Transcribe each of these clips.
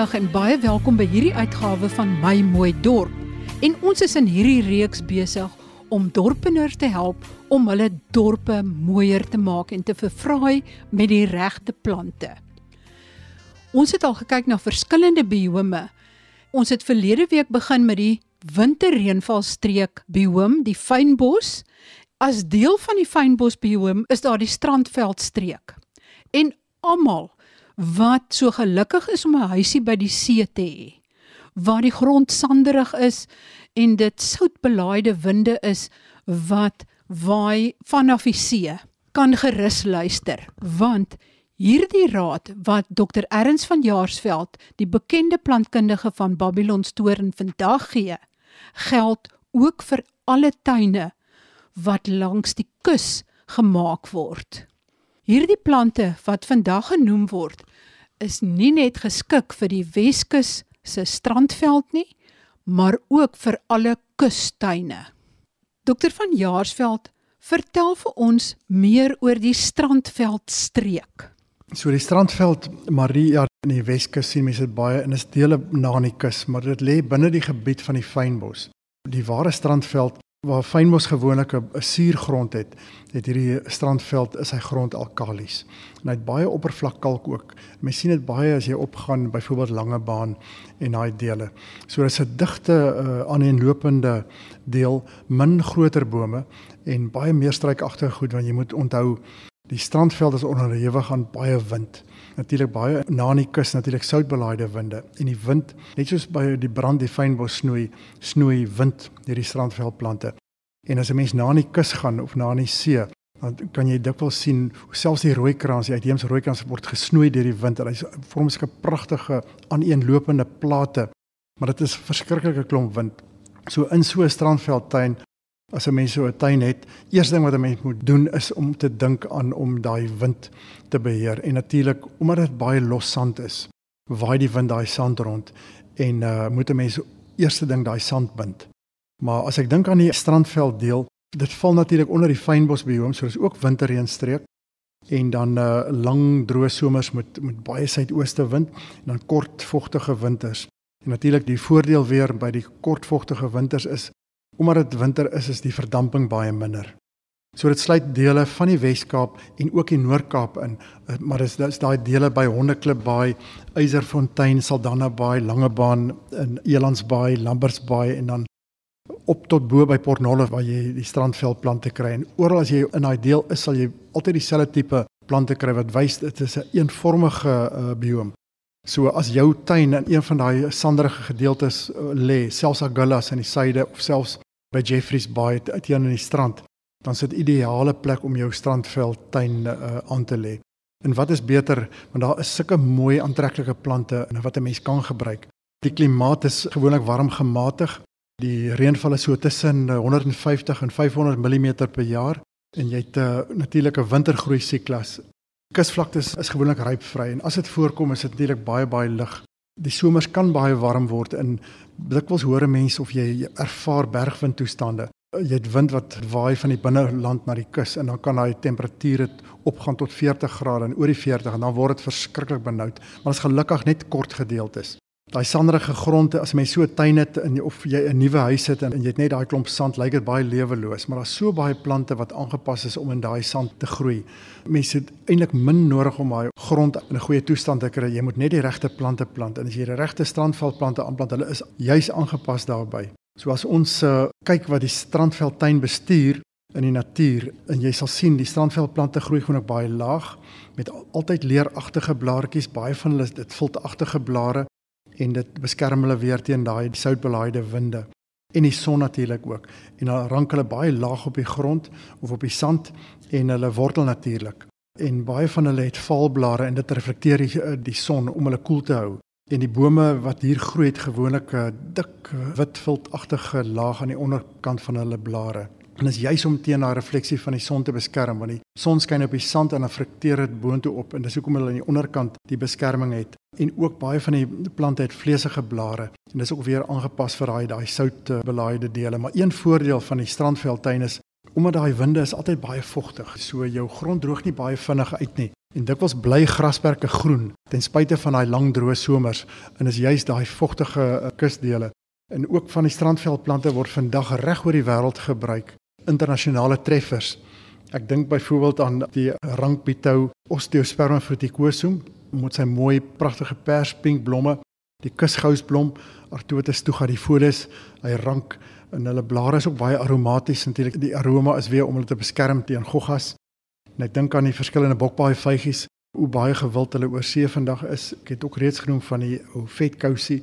Goeiemiddag en baie welkom by hierdie uitgawe van My Mooi Dorp. En ons is in hierdie reeks besig om dorpeners te help om hulle dorpe mooier te maak en te verfraai met die regte plante. Ons het al gekyk na verskillende biome. Ons het verlede week begin met die winterreënvalstreek biome, die fynbos. As deel van die fynbos biome is daar die strandveldstreek. En almal wat so gelukkig is om 'n huisie by die see te hê waar die grond sanderig is en dit soutbelaaide winde is wat waai vanaf die see. Kan gerus luister want hierdie raad wat Dr Erns van Jaarsveld die bekende plantkundige van Babylon Storen vandag gee geld ook vir alle tuine wat langs die kus gemaak word hierdie plante wat vandag genoem word is nie net geskik vir die Weskus se strandveld nie, maar ook vir alle kustuine. Dokter van Jaarsveld, vertel vir ons meer oor die strandveldstreek. So die strandveld Maria in die Weskus sien mense dit baie en is dele na die kus, maar dit lê binne die gebied van die fynbos. Die ware strandveld waar fynbos gewoonlik 'n suurgrond het, het hierdie strandveld is hy grond alkalies. En hy het baie oppervlakkalk ook. Mens sien dit baie as jy opgaan byvoorbeeld Langebaan en daai dele. So dis 'n digte uh, aaneenlopende deel min groter bome en baie meer struikagtige goed want jy moet onthou die strandveld is onderhewig aan baie wind. Natuurlik baie na in die kus natuurlik soutbelaaide winde. En die wind net soos by die brand die fynbos snoei snoei wind hierdie strandveldplante. En as 'n mens na in die kus gaan of na in die see dan kan jy dikwels sien selfs die rooi krans die uitheemse rooi krans word gesnoei deur die wind. En hy vorm 'n pragtige aaneenlopende plate. Maar dit is verskriklike klomp wind. So in so 'n strandveldtuin As 'n mens so 'n tuin het, eerste ding wat 'n mens moet doen is om te dink aan om daai wind te beheer. En natuurlik, omdat dit baie los sand is, waai die wind daai sand rond en uh moet 'n mens eerste ding daai sand bind. Maar as ek dink aan die strandveld deel, dit val natuurlik onder die fynbos biome, so dis ook winterreënstreek en dan uh lang droë somers met met baie suidooste wind en dan kort vogtige winters. En natuurlik die voordeel weer by die kort vogtige winters is omdat dit winter is, is die verdamping baie minder. So dit sluit dele van die Wes-Kaap en ook die Noord-Kaap in, eh, maar dis dis daai dele by Hondeklip Baai, Eyserfontein, Saldanha Baai, Langebaan in Elandsbaai, Lambertsbaai en dan op tot bo by Port Nolloth waar jy die strandveldplante kry en oral as jy in daai deel is, sal jy altyd dieselfde tipe plante kry wat wys dit is 'n een eenvormige uh, biome. So as jou tuin in een van daai sanderige gedeeltes uh, lê, selfs Agulhas in die suide of selfs by Jeffreys Bay teen in die strand, dan is dit ideale plek om jou strandveld tuin uh, aan te lê. En wat is beter, want daar is sulke mooi aantreklike plante en wat 'n mens kan gebruik. Die klimaat is gewoonlik warm gematig. Die reënval is so tussen 150 en 500 mm per jaar en jy het 'n uh, natuurlike wintergroei siklus. Kusvlaktes is gewoonlik rypvry en as dit voorkom is dit natuurlik baie baie lig. Die somers kan baie warm word en dikwels hoor mense of jy ervaar bergwind toestande. Jy het wind wat waai van die binneland na die kus en dan kan daai temperature opgaan tot 40 grade en oor die 40 en dan word dit verskriklik benoud. Maar dit is gelukkig net kort gedeeltes. Daai sanderige gronde as jy so 'n tuin het in of jy 'n nuwe huis het en, en jy het net daai klomp sand, lyk dit baie leweloos, maar daar's so baie plante wat aangepas is om in daai sand te groei. Mense het eintlik min nodig om daai grond in 'n goeie toestand te kry. Jy moet net die regte plante plant en as jy die regte strandveldplante aanplant, hulle is juis aangepas daarbey. So as ons uh, kyk wat die strandveldtuin bestuur in die natuur en jy sal sien die strandveldplante groei gewoonlik baie laag met altyd leeragtige blaartjies, baie van hulle dit viltagtige blare en dit beskerm hulle weer teen daai soutbelaaide winde en die son natuurlik ook. En dan rank hulle baie laag op die grond of op die sand en hulle wortel natuurlik. En baie van hulle het valblare en dit reflekteer die, die son om hulle koel te hou. En die bome wat hier groei het gewoonlik 'n dik wit viltagtige laag aan die onderkant van hulle blare. En dit is juis om teen daai refleksie van die son te beskerm want die son skyn op die sand en reflekteer dit boontoe op en dis hoekom hulle aan die onderkant die beskerming het. En ook baie van die plante het vleesige blare en dis ook weer aangepas vir daai daai soutbelaaide dele. Maar een voordeel van die strandveldtuin is omdat daai winde is altyd baie vogtig. So jou grond droog nie baie vinnig uit nie. En dikwels bly grasperke groen ten spyte van daai lang droë somers en is juist daai vogtige uh, kusdele. En ook van die strandveldplante word vandag reg oor die wêreld gebruik. Internasionale treffers. Ek dink byvoorbeeld aan die rankbitou Osteosperma fruticosum met sy mooi pragtige perspink blomme, die kusgousblom Artotis tugadifolius, hy rank en hulle blare is ook baie aromaties natuurlik. Die aroma is weer om hulle te beskerm teen goggas. En ek dink aan die verskillende bokbaai vygies, hoe baie gewild hulle oor see vandag is. Ek het ook reeds genoem van die ou vetkousie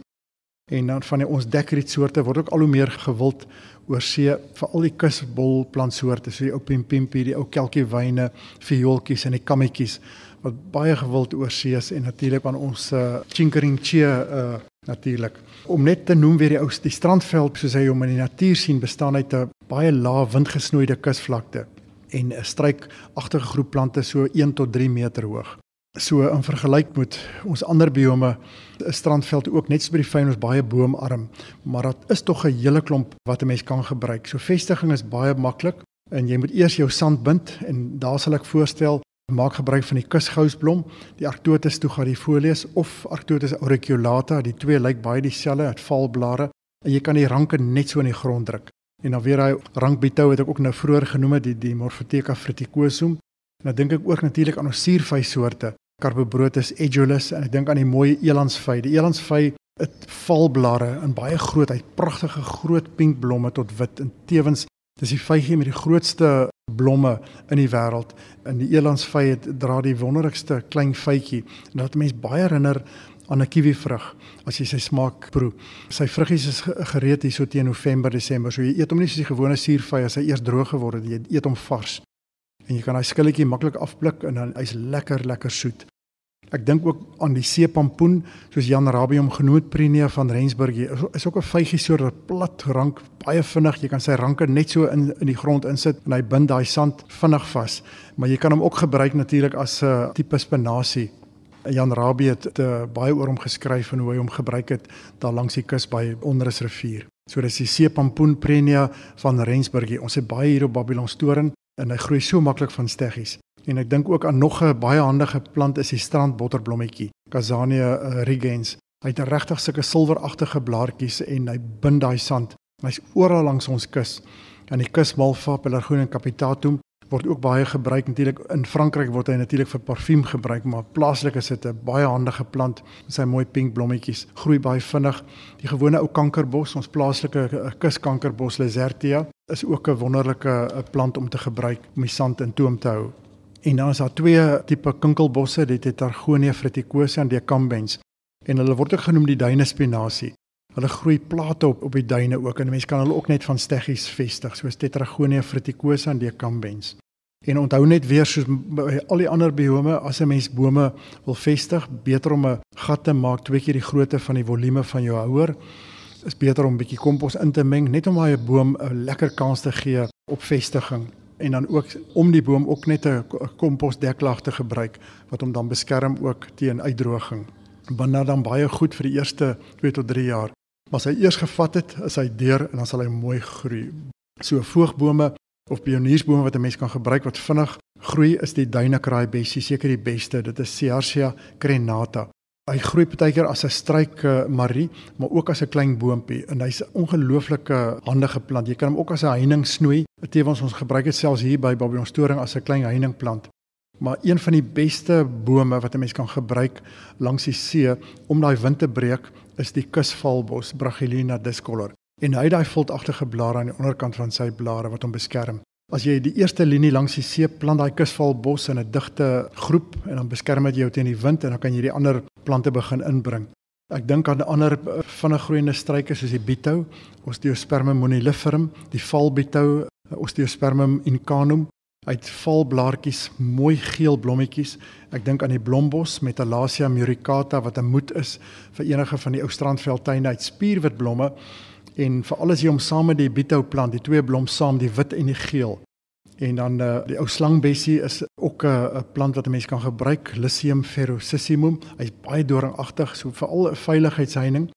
en dan van die ons dekriet soorte word ook al hoe meer gewild oor see, veral die kusbol plantsoorte, so die ou pimpimpie, die ou kelkiewyne, viooltjies en die kammetjies wat baie gewild oor see is en natuurlik aan ons uh, chinkeringchie uh, natuurlik. Om net te noem weer die ou die strandveld soos hy hom in die natuur sien bestaan uit 'n baie lae windgesnoeide kusvlakte en 'n struikagtige groep plante so 1 tot 3 meter hoog. So in vergelyk met ons ander biome, 'n strandveld ook net so by die fyn ons baie boomarm, maar dit is tog 'n hele klomp wat 'n mens kan gebruik. So vestiging is baie maklik en jy moet eers jou sand bind en daar sal ek voorstel maak gebruik van die kusgousblom, die Arctotis tugadifolius of Arctotis auriculata. Die twee lyk baie dieselfde, het valblare en jy kan die ranke net so in die grond druk. En dan weer daai rankbitou het ek ook nou vroeër genoem die die Morphotheca fruticosum. Nou dink ek ook natuurlik aan ons suurvy Carbobrotus edulis en ek dink aan die mooi elandsvy. Die elandsvy het valblare in baie grootheid, pragtige groot pink blomme tot wit en tevens dis die vygie met die grootste blomme in die wêreld. In die elandsvy het dra die wonderlikste klein vytjie en dit mense baie herinner aan 'n kiwivrug as jy sy smaak proe. Sy vruggies is gereed hier so teen November, Desember. So jy eet hom nie soos die gewone suurvy as hy eers droog geword het, jy eet hom vars. En jy kan daai skilletjie maklik afblik en dan hy's lekker lekker soet. Ek dink ook aan die seepampoen, soos Jan Rabie hom genoem het, Prinia van Rensburg. Is ook 'n vygie soort plat rank, baie vinnig. Jy kan sy ranke net so in in die grond insit en hy bind daai sand vinnig vas. Maar jy kan hom ook gebruik natuurlik as 'n uh, tipe spinasie. Jan Rabie het te, baie oor hom geskryf en hoe hy hom gebruik het daar langs die kus by Onrus rivier. So dis die seepampoen Prinia van Rensburg. Ons het baie hier op Babylonstoren en hy groei so maklik van steggies. En ek dink ook aan nog 'n baie handige plant is die strandbotterblommetjie, Casania uh, regens. Hy het regtig sulke silweragtige blaartjies en hy bind daai sand. Hy's oral langs ons kus. En die kusmalva, Pelargonium capitatum word ook baie gebruik natuurlik in Frankryk word hy natuurlik vir parfuum gebruik maar plaaslik is dit 'n baie handige plant met sy mooi pink blommetjies groei baie vinnig die gewone ou kankerbos ons plaaslike eh, kuskankerbos Lizertia is ook 'n wonderlike eh, plant om te gebruik om die sand in toom te hou En dan is daar twee tipe kinkelbosse, dit het Argonia fruticosa en Decambens. En hulle word ook genoem die duinespinasie. Hulle groei plate op op die duine ook en mense kan hulle ook net van steggies vestig, soos Tetragonia fruticosa en Decambens. En onthou net weer soos by al die ander biome, as 'n mens bome wil vestig, beter om 'n gat te maak twee keer die grootte van die volume van jou houer. Is beter om 'n bietjie kompos in te meng net om daai boom 'n lekker kans te gee op vestiging en dan ook om die boom ook net 'n komposdeklag te gebruik wat hom dan beskerm ook teen uitdroging. Binne dan baie goed vir die eerste 2 tot 3 jaar. Maar as hy eers gevat het, is hy deur en dan sal hy mooi groei. So voorgbome of pioniersbome wat 'n mens kan gebruik wat vinnig groei is die duinekraai bessie seker die beste. Dit is Cercia crenata. Hy groei partykeer as 'n struik marie, maar ook as 'n klein boontjie en hy's 'n ongelooflike handige plant. Jy kan hom ook as 'n heining snoei. Tevens ons gebruik dit selfs hier by Babylon Storing as 'n klein heiningplant. Maar een van die beste bome wat 'n mens kan gebruik langs die see om daai wind te breek, is die kusvalbos Brachylina discolor. En hy het daai voltagtige blare aan die onderkant van sy blare wat hom beskerm. As jy die eerste linie langs die see plant daai kusvalbos in 'n digte groep en dan beskerm dit jou teen die wind en dan kan jy die ander plante begin inbring. Ek dink aan ander eh, vinnig groeiende struike soos die bitou, Osteospermum moniliferum, die valbitou, eh, Osteospermum incanum. Het valblaartjies, mooi geel blommetjies. Ek dink aan die blombos Metalacia muricata wat 'n moed is vir enige van die ou strandveldtuine uit spierwit blomme en veral as jy hom saam met die bitou plant, die twee blom saam, die wit en die geel. En dan uh, die ou slangbessie is ook 'n uh, plant wat 'n mens kan gebruik, Lycium ferocissimum. Hy's baie doringagtig, so veral 'n veiligheidsheining.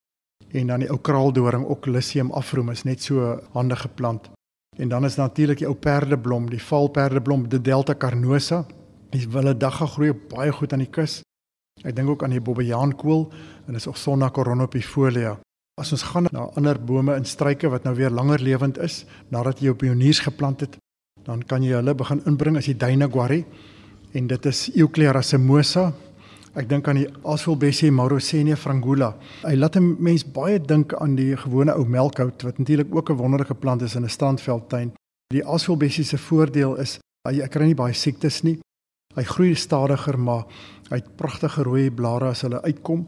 En dan die ou kraaldoring, ook Lycium afrum, is net so 'n handige plant. En dan is natuurlik die ou perdeblom, die valperdeblom, die Delta carnosa. Die wille dagga groei baie goed aan die kus. Ek dink ook aan die bobbejaankool en dis Oxona coronopifolia. As ons gaan na ander bome en struike wat nou weer langer lewend is nadat jy op pioniers geplant het, dan kan jy hulle begin inbring as die duinaguari en dit is Euclea racemosa. Ek dink aan die Asphilbessie marosenia frangula. Hy laat 'n mens baie dink aan die gewone ou melkhout wat natuurlik ook 'n wonderlike plant is in 'n strandveldtuin. Die Asphilbessie se voordeel is hy kry nie baie siektes nie. Hy groei stadiger, maar hy het pragtige rooi blare as hulle uitkom.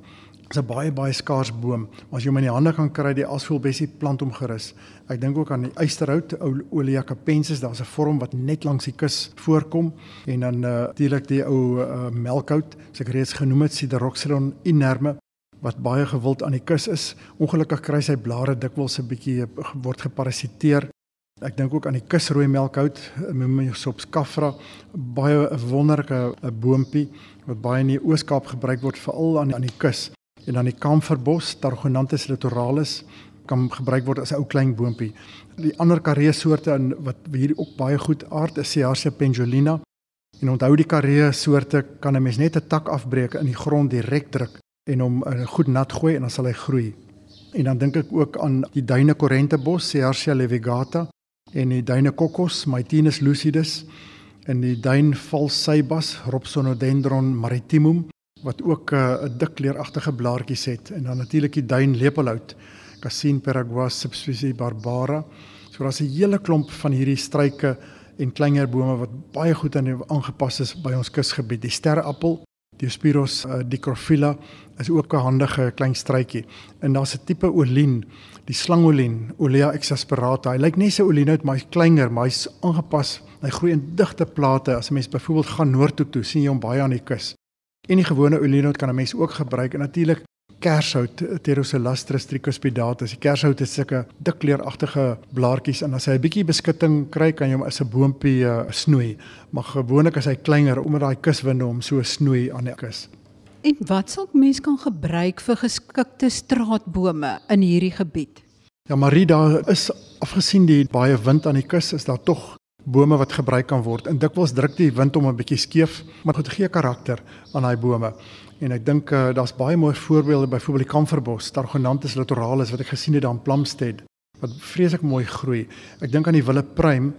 Is 'n baie baie skaars boom. As jy hom in die hande kan kry, die asvoelbessie plant hom gerus. Ek dink ook aan die eysterhout, ou Olea capensis, daar's 'n vorm wat net langs die kus voorkom en dan natuurlik uh, die ou uh, melkhout, soos ek reeds genoem het, Sideroxylon inerme wat baie gewild aan die kus is. Ongelukkig kry sy blare dikwels 'n bietjie word geparasiteer. Ek dink ook aan die kusrooi melkhout, Mimosops caffra, baie 'n wonderlike boontjie wat baie in die Oos-Kaap gebruik word veral aan aan die kus en dan die kamferbos Targonanthus litoralis kan gebruik word as 'n ou klein boontjie. Die ander karee soorte in wat hier ook baie goed aard is Ciarcia pendulina. En onthou die karee soorte kan 'n mens net 'n tak afbreek in die grond direk druk en hom uh, goed nat gooi en dan sal hy groei. En dan dink ek ook aan die duine korrentebos Ciarcia levigata en die duine kokos Mytinus lucidus en die duin valsybas Robsonodendron maritimum wat ook eh, 'n uh, dik kleuragtige blaartjies het en dan natuurlik die duin lepelhout Cassin paraguay subspecies barbara. So daar's 'n hele klomp van hierdie struike en kleiner bome wat baie goed aan aangepas is by ons kusgebied. Die sterreappel, Diospyros uh, dicrophylla is ook 'n handige klein struitjie. En daar's 'n tipe olien, die slangolien, Olea exasperata. Hy lyk net so olien uit, maar hy's kleiner, maar hy's aangepas. Hy groei in digte plate. As 'n mens byvoorbeeld gaan noord toe toe, sien jy hom baie aan die kus. En die gewone olienhout kan 'n mens ook gebruik en natuurlik kershout Pteroselastris trichospidatus. Die kershout het sulke dik kleuragtige blaartjies en as hy 'n bietjie beskutting kry, kan jy hom as 'n boontjie uh, snoei. Maar gewoonlik is hy kleiner omdat daai kuswinde hom so snoei aan die kus. En wat sal mens kan gebruik vir geskikte straatbome in hierdie gebied? Ja, Marie, daar is afgesien die baie wind aan die kus, is daar tog bome wat gebruik kan word. En dikwels druk die wind hom 'n bietjie skeef, maar dit gee karakter aan daai bome. En ek dink uh, daar's baie mooi voorbeelde, byvoorbeeld die kamferbos, Targonanthus litoralis wat ek gesien het daar in Plumstead wat vreeslik mooi groei. Ek dink aan die wille pruim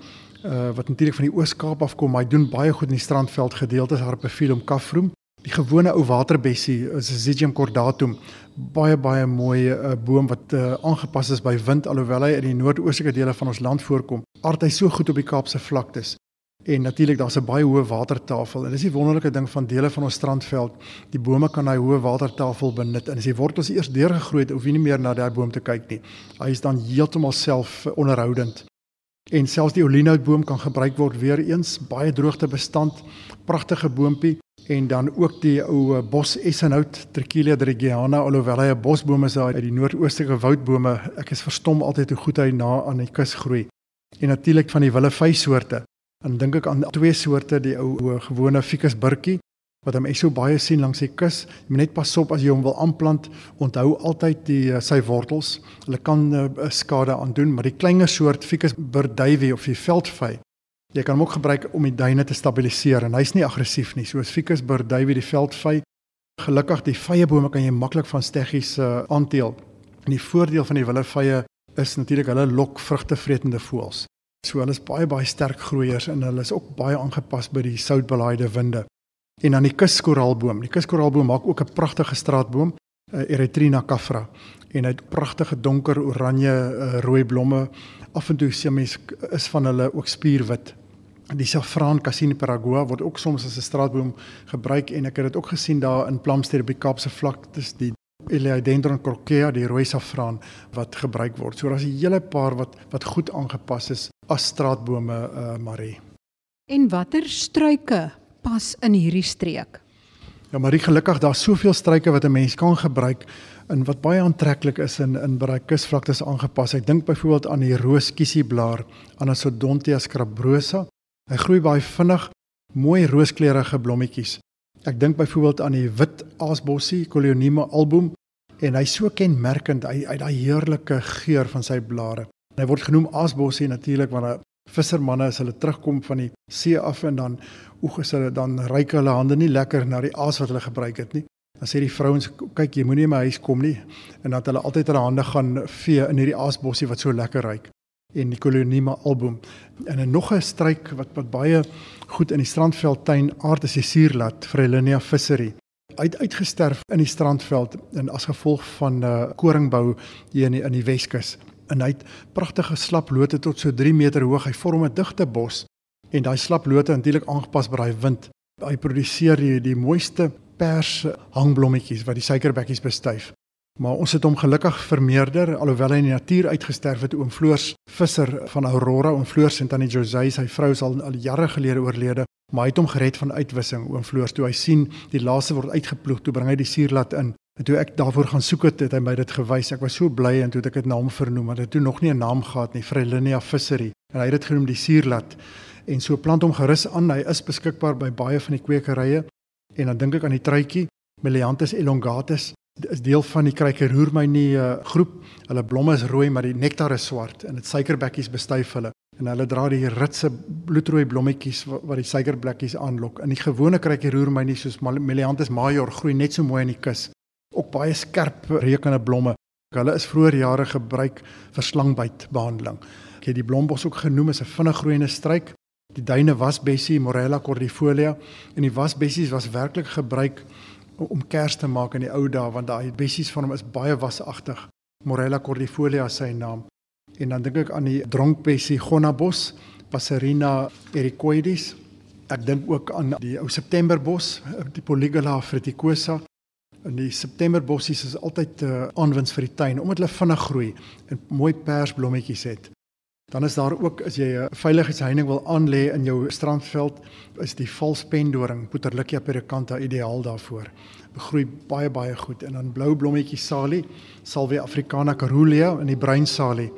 uh, wat natuurlik van die Oos-Kaap afkom, maar hy doen baie goed in die strandveld gedeeltes Harpephyllum caffrum. Die gewone ou waterbessie is Zygium cordatum, baie baie mooi uh, boom wat uh, aangepas is by wind alhoewel hy in die noordoostelike dele van ons land voorkom. Aard hy so goed op die Kaapse vlaktes. En natuurlik daar's 'n baie hoë watertafel en dis die wonderlike ding van dele van ons strandveld. Die bome kan hy hoë watertafel benut en as die wortels eers deurgegroei het, hoef jy nie meer na daai boom te kyk nie. Hy is dan heeltemal self onderhoudend. En selfs die olienhoutboom kan gebruik word weer eens, baie droogtebestand, pragtige boontjie en dan ook die ou bos essenhout Trichilia dregiana alhoewel hy 'n bosboom is uit die noordoostelike woudbome ek is verstom altyd hoe goed hy na aan die kus groei. En natuurlik van die willevy soorte dan dink ek aan twee soorte die ou gewone ficus burkie wat hom so baie sien langs die kus. Jy moet net pas op as jy hom wil aanplant. Onthou altyd die eh, sy wortels. Hulle kan uh, skade aan doen maar die kleiner soort ficus burdavie of die veldvy Jy kan hom ook gebruik om die duine te stabiliseer en hy's nie aggressief nie soos Ficus burdavie die veldvy. Gelukkig die vye bome kan jy maklik van steggies uh, aanteel. En die voordeel van die willevye is natuurlik hulle lok vrugtevretende voëls. So hulle is baie baie sterk groeiers en hulle is ook baie aangepas by die soutbelaaide winde. En dan die kuskoraalboom. Die kuskoraalboom maak ook 'n pragtige straatboom, uh, Erythrina caffra. En hy het pragtige donker oranje uh, rooi blomme. Af en toe sien mens is van hulle ook spierwit die saffraan Cassini paraguay word ook soms as 'n straatboom gebruik en ek het dit ook gesien daar in Plumstead op die Kaapse vlaktes die Eleodendron crocea die rooi saffraan wat gebruik word. So daar's 'n hele paar wat wat goed aangepas is as straatbome uh Marie. En watter struike pas in hierdie streek? Ja Marie, gelukkig daar's soveel struike wat 'n mens kan gebruik en wat baie aantreklik is in in baie kusvlaktes aangepas. Ek dink byvoorbeeld aan die rooskiesieblaar, Anasodontia scabrosa Hy groei baie vinnig, mooi rooskleurige blommetjies. Ek dink byvoorbeeld aan die wit aasbossie, Coleonima album en hy so kenmerkend, hy hy daai heerlike geur van sy blare. Hy word genoem aasbossie natuurlik want vissermanne as hulle terugkom van die see af en dan oeg as hulle dan ryk hulle hande nie lekker na die aas wat hulle gebruik het nie. Dan sê die vrouens kyk jy moenie in my huis kom nie en dat hulle altyd hulle hande gaan vee in hierdie aasbossie wat so lekker ruik en die Colonima album. En 'n nog 'n struik wat wat baie goed in die Strandveldtuin aard is die suurlat Frelinia fishery. Uit uitgesterf in die Strandveld en as gevolg van uh, koringbou hier in die, in die Weskus. En hy het pragtige slaplote tot so 3 meter hoog. Hy vorm 'n digte bos en daai slaplote natuurlik aangepas by daai wind. Hy produseer die, die mooiste pers hangblommetjies wat die suikerbekkies bestuif. Maar ons het hom gelukkig vermeerder alhoewel hy in die natuur uitgesterf het oom Floors visser van Aurora oom Floors en tannie Josey sy vrou is al al jare gelede oorlede maar hy het hom gered van uitwissing oom Floors toe hy sien die laaste word uitgeploeg toe bring hy die suurlat in. En toe ek daarvoor gaan soek het, het hy my dit gewys. Ek was so bly en toe het ek dit naam vernoem maar dit het nog nie 'n naam gehad nie Frelinia Fishery en hy het dit genoem die suurlat. En so plant hom gerus aan. Hy is beskikbaar by baie van die kwekerye. En dan dink ek aan die truitjie Melianthus elongatus is deel van die krykerroermy nie uh, groep. Hulle blomme is rooi, maar die nektar is swart en dit suikerbekkies bestuif hulle. En hulle dra die ritse bloedrooi blommetjies wat, wat die suikerbekkies aanlok. In die gewone krykerroermy nie soos Melianthus major groei net so mooi in die kus. Ook baie skerp reukende blomme. Hulle is vroeër jare gebruik vir slangbyt behandeling. Ek het die blombos ook genoem as 'n vinnig groeiende struik. Die duine wasbessie Morella cordifolia en die wasbessies was werklik gebruik om kers te maak in die ou dae want daai bessies van hom is baie wasagtig. Morella cordifolia is sy naam. En dan dink ek aan die dronkbessie Gonabos, Passerina ericoides. Ek dink ook aan die ou Septemberbos, die Polygala fruticosa. En die Septemberbossies is altyd 'n uh, aanwins vir die tuin omdat hulle vinnig groei en mooi persblommetjies het. Dan is daar ook as jy 'n veiligheidsheining wil aanlê in jou strandveld, is die valspendoring Puterlicia pericanta ideaal daarvoor. Begroei baie baie goed. En dan blou blommetjie salie, Salvia africana carulia in die bruin salie,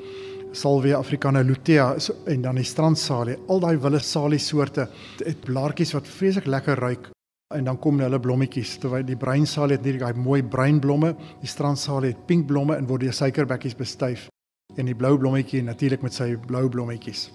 Salvia africana lutea en dan die strandsalie. Al daai wille salie soorte het blaartjies wat vreeslik lekker ruik. En dan kom hulle blommetjies. Terwyl die bruin salie het hierdie daai mooi bruin blomme, die strandsalie het pink blomme en word deur suikerbekkies bestuif en die blou blommetjie natuurlik met sy blou blommetjies.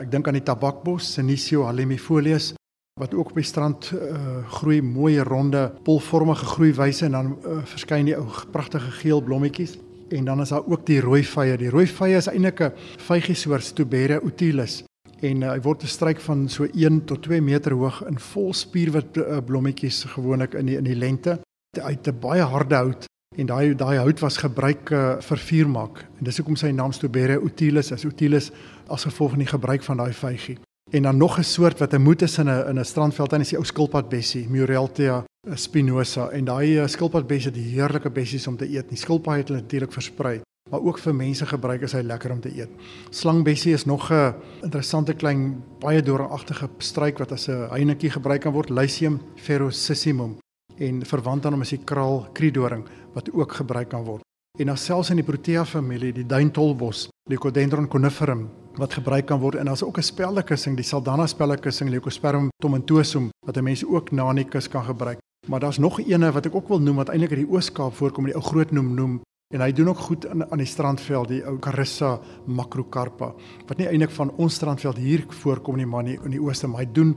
Ek dink aan die tabakbos, Senecio halimifolius wat ook op die strand uh, groei, mooi ronde polvormige groeiwyse en dan uh, verskyn die ou pragtige geel blommetjies. En dan is daar ook die rooi vye. Die rooi vye is eintlik 'n vygesoort Stobera utilis en uh, hy word 'n struik van so 1 tot 2 meter hoog in vol spierwit blommetjies gewoonlik in die in die lente. Het 'n baie harde hout en daai daai hout was gebruik uh, vir vuur maak en dis hoekom sy naam Stobere utilis is. Utilis as gevolg van die gebruik van daai vygie en dan nog 'n soort wat 'n moed is in 'n in 'n strandveld en is die ou skilpadbessie Mureltia spinosa. En daai uh, skilpadbessie het heerlike bessies om te eet. Die skilpad het hulle natuurlik versprei maar ook vir mense gebruik is hy lekker om te eet. Slangbessie is nog 'n interessante klein baie doringagtige struik wat as 'n heinetjie gebruik kan word. Lycium ferocissimum en verwant aan hom is die kraal kriedoring wat ook gebruik kan word. En dan selfs in die Protea familie, die duintolbos, Leucodendron coniferum wat gebruik kan word en daar's ook 'n speldekussing, die Saldana speldekussing Leucospermum tomentosum wat mense ook na die kus kan gebruik. Maar daar's nog eene wat ek ook wil noem wat eintlik in die Oos-Kaap voorkom, die ou groot noem noem en hy doen ook goed in aan die strandveld, die ou Carissa macrocarpa wat nie eintlik van ons strandveld hier voorkom nie, maar in die ooste, maar hy doen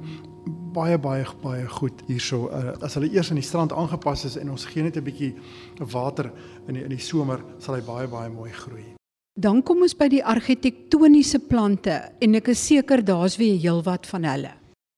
baie baie baie goed hierso. Uh, as hulle eers aan die strand aangepas is en ons gee net 'n bietjie water in die, in die somer, sal hy baie baie mooi groei. Dan kom ons by die argitektoniese plante en ek is seker daar's weer heelwat van hulle.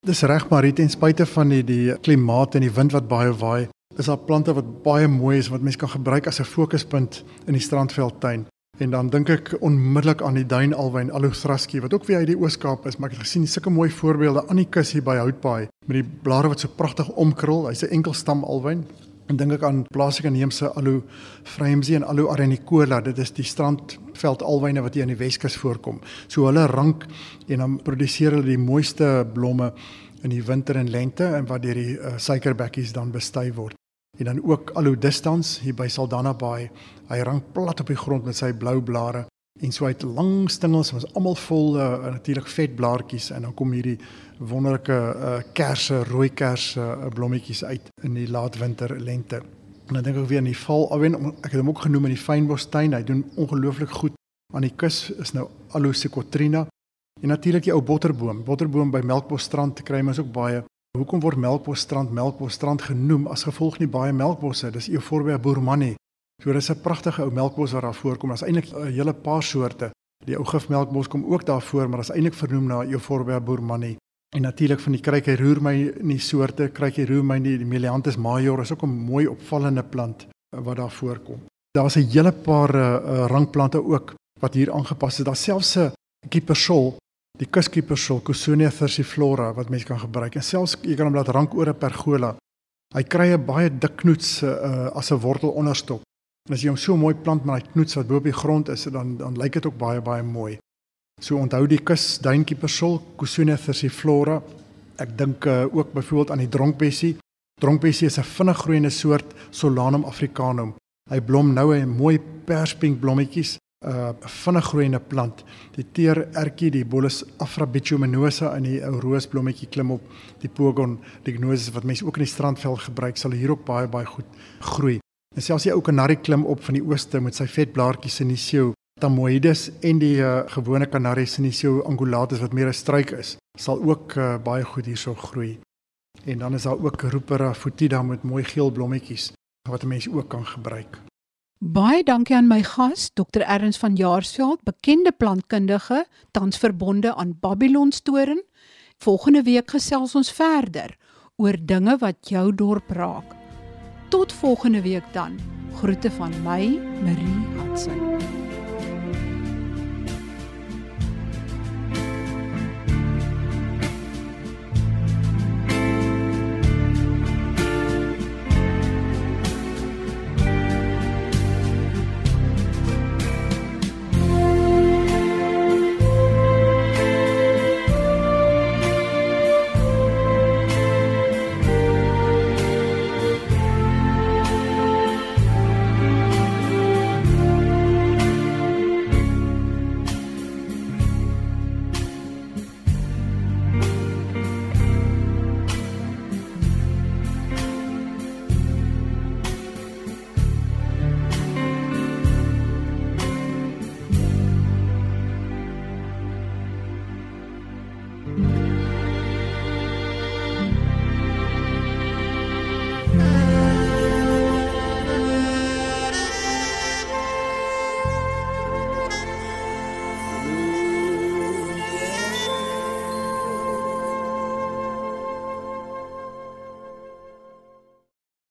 Dis reg Marie, ten spyte van die die klimaat en die wind wat baie waai, is daar plante wat baie mooi is wat mense kan gebruik as 'n fokuspunt in die strandveldtuin. En dan dink ek onmiddellik aan die duin alwyn Alothraski wat ook weer uit die Oos-Kaap is, maar ek het gesien sulke mooi voorbeelde aan die kus hier by Houtbaai met die blare wat so pragtig omkrul. Hy's 'n enkelstam alwyn. En dink ek aan plaaslike neemse Alo Frymsie en Alo Arenicola. Dit is die strandveld alwyne wat hier in die Weskus voorkom. So hulle rank en dan produseer hulle die mooiste blomme in die winter en lente en wat deur die uh, suikerbekkies dan bestuif word en dan ook al hoe distans hier by Saldanha Bay. Hy rank plat op die grond met sy blou blare en so uit lang stingels was almal vol uh, natuurlik vet blaartjies en dan kom hierdie wonderlike uh, kersse, rooi kersse uh, blommetjies uit in die laatwinter lente. En dan dink ek weer aan die val, alwen ek het hom ook genoem in die fynbostuin. Hy doen ongelooflik goed aan die kus is nou Aloe cicotrina En natuurlik die ou botterboom. Botterboom by Melkbosstrand kry mens ook baie. Hoekom word Melkbosstrand Melkbosstrand genoem as gevolg nie baie melkbosse? Dis Euphorbia bourmanni. So dis 'n pragtige ou melkbos wat daar voorkom. Daar's eintlik 'n hele paar soorte. Die ou gifmelkbos kom ook daar voor, maar dit is eintlik vernoem na Euphorbia bourmanni. En natuurlik van die kruikeroermy nie soorte, kruikeroermy die Melianthus major is ook 'n mooi opvallende plant wat daar voorkom. Daar's 'n hele paar uh, rangplante ook wat hier aangepas is. Daar's selfs 'n kiepersol, die kuskiepersol, Cousonia versiflora wat mense kan gebruik. En selfs jy kan hom laat rank oor 'n pergola. Hy kry 'n baie dik knoets uh, as 'n wortel onderstok. En as jy hom so mooi plant met daai knoets wat bo op die grond is, dan dan lyk dit ook baie baie mooi. So onthou die kus duinkiepersol, Cousonia versiflora. Ek dink uh, ook byvoorbeeld aan die dronkbessie. Dronkbessie is 'n vinnig groeiende soort Solanum africanum. Hy blom nou in mooi perspink blommetjies, uh, vinnig groeiende plant. Die teer ertjie, die Bolus afrabituluminosa in die ou roosblommetjie klim op die Pogon lignosus wat mense ook in die strandvel gebruik, sal hier ook baie baie goed groei. En selfs die ou kanarie klim op van die ooste met sy vet blaartjies Senecio tamoides en die uh, gewone kanarie Senecio angulatus wat meer 'n struik is, sal ook uh, baie goed hierso groei. En dan is daar ook Rupera foetida met mooi geel blommetjies wat mense ook kan gebruik. Baie dankie aan my gas, Dr. Erns van Jaarsveld, bekende plantkundige, tans verbonde aan Babylon Storen. Volgende week gesels ons verder oor dinge wat jou dorp raak. Tot volgende week dan. Groete van my, Marie Hudson.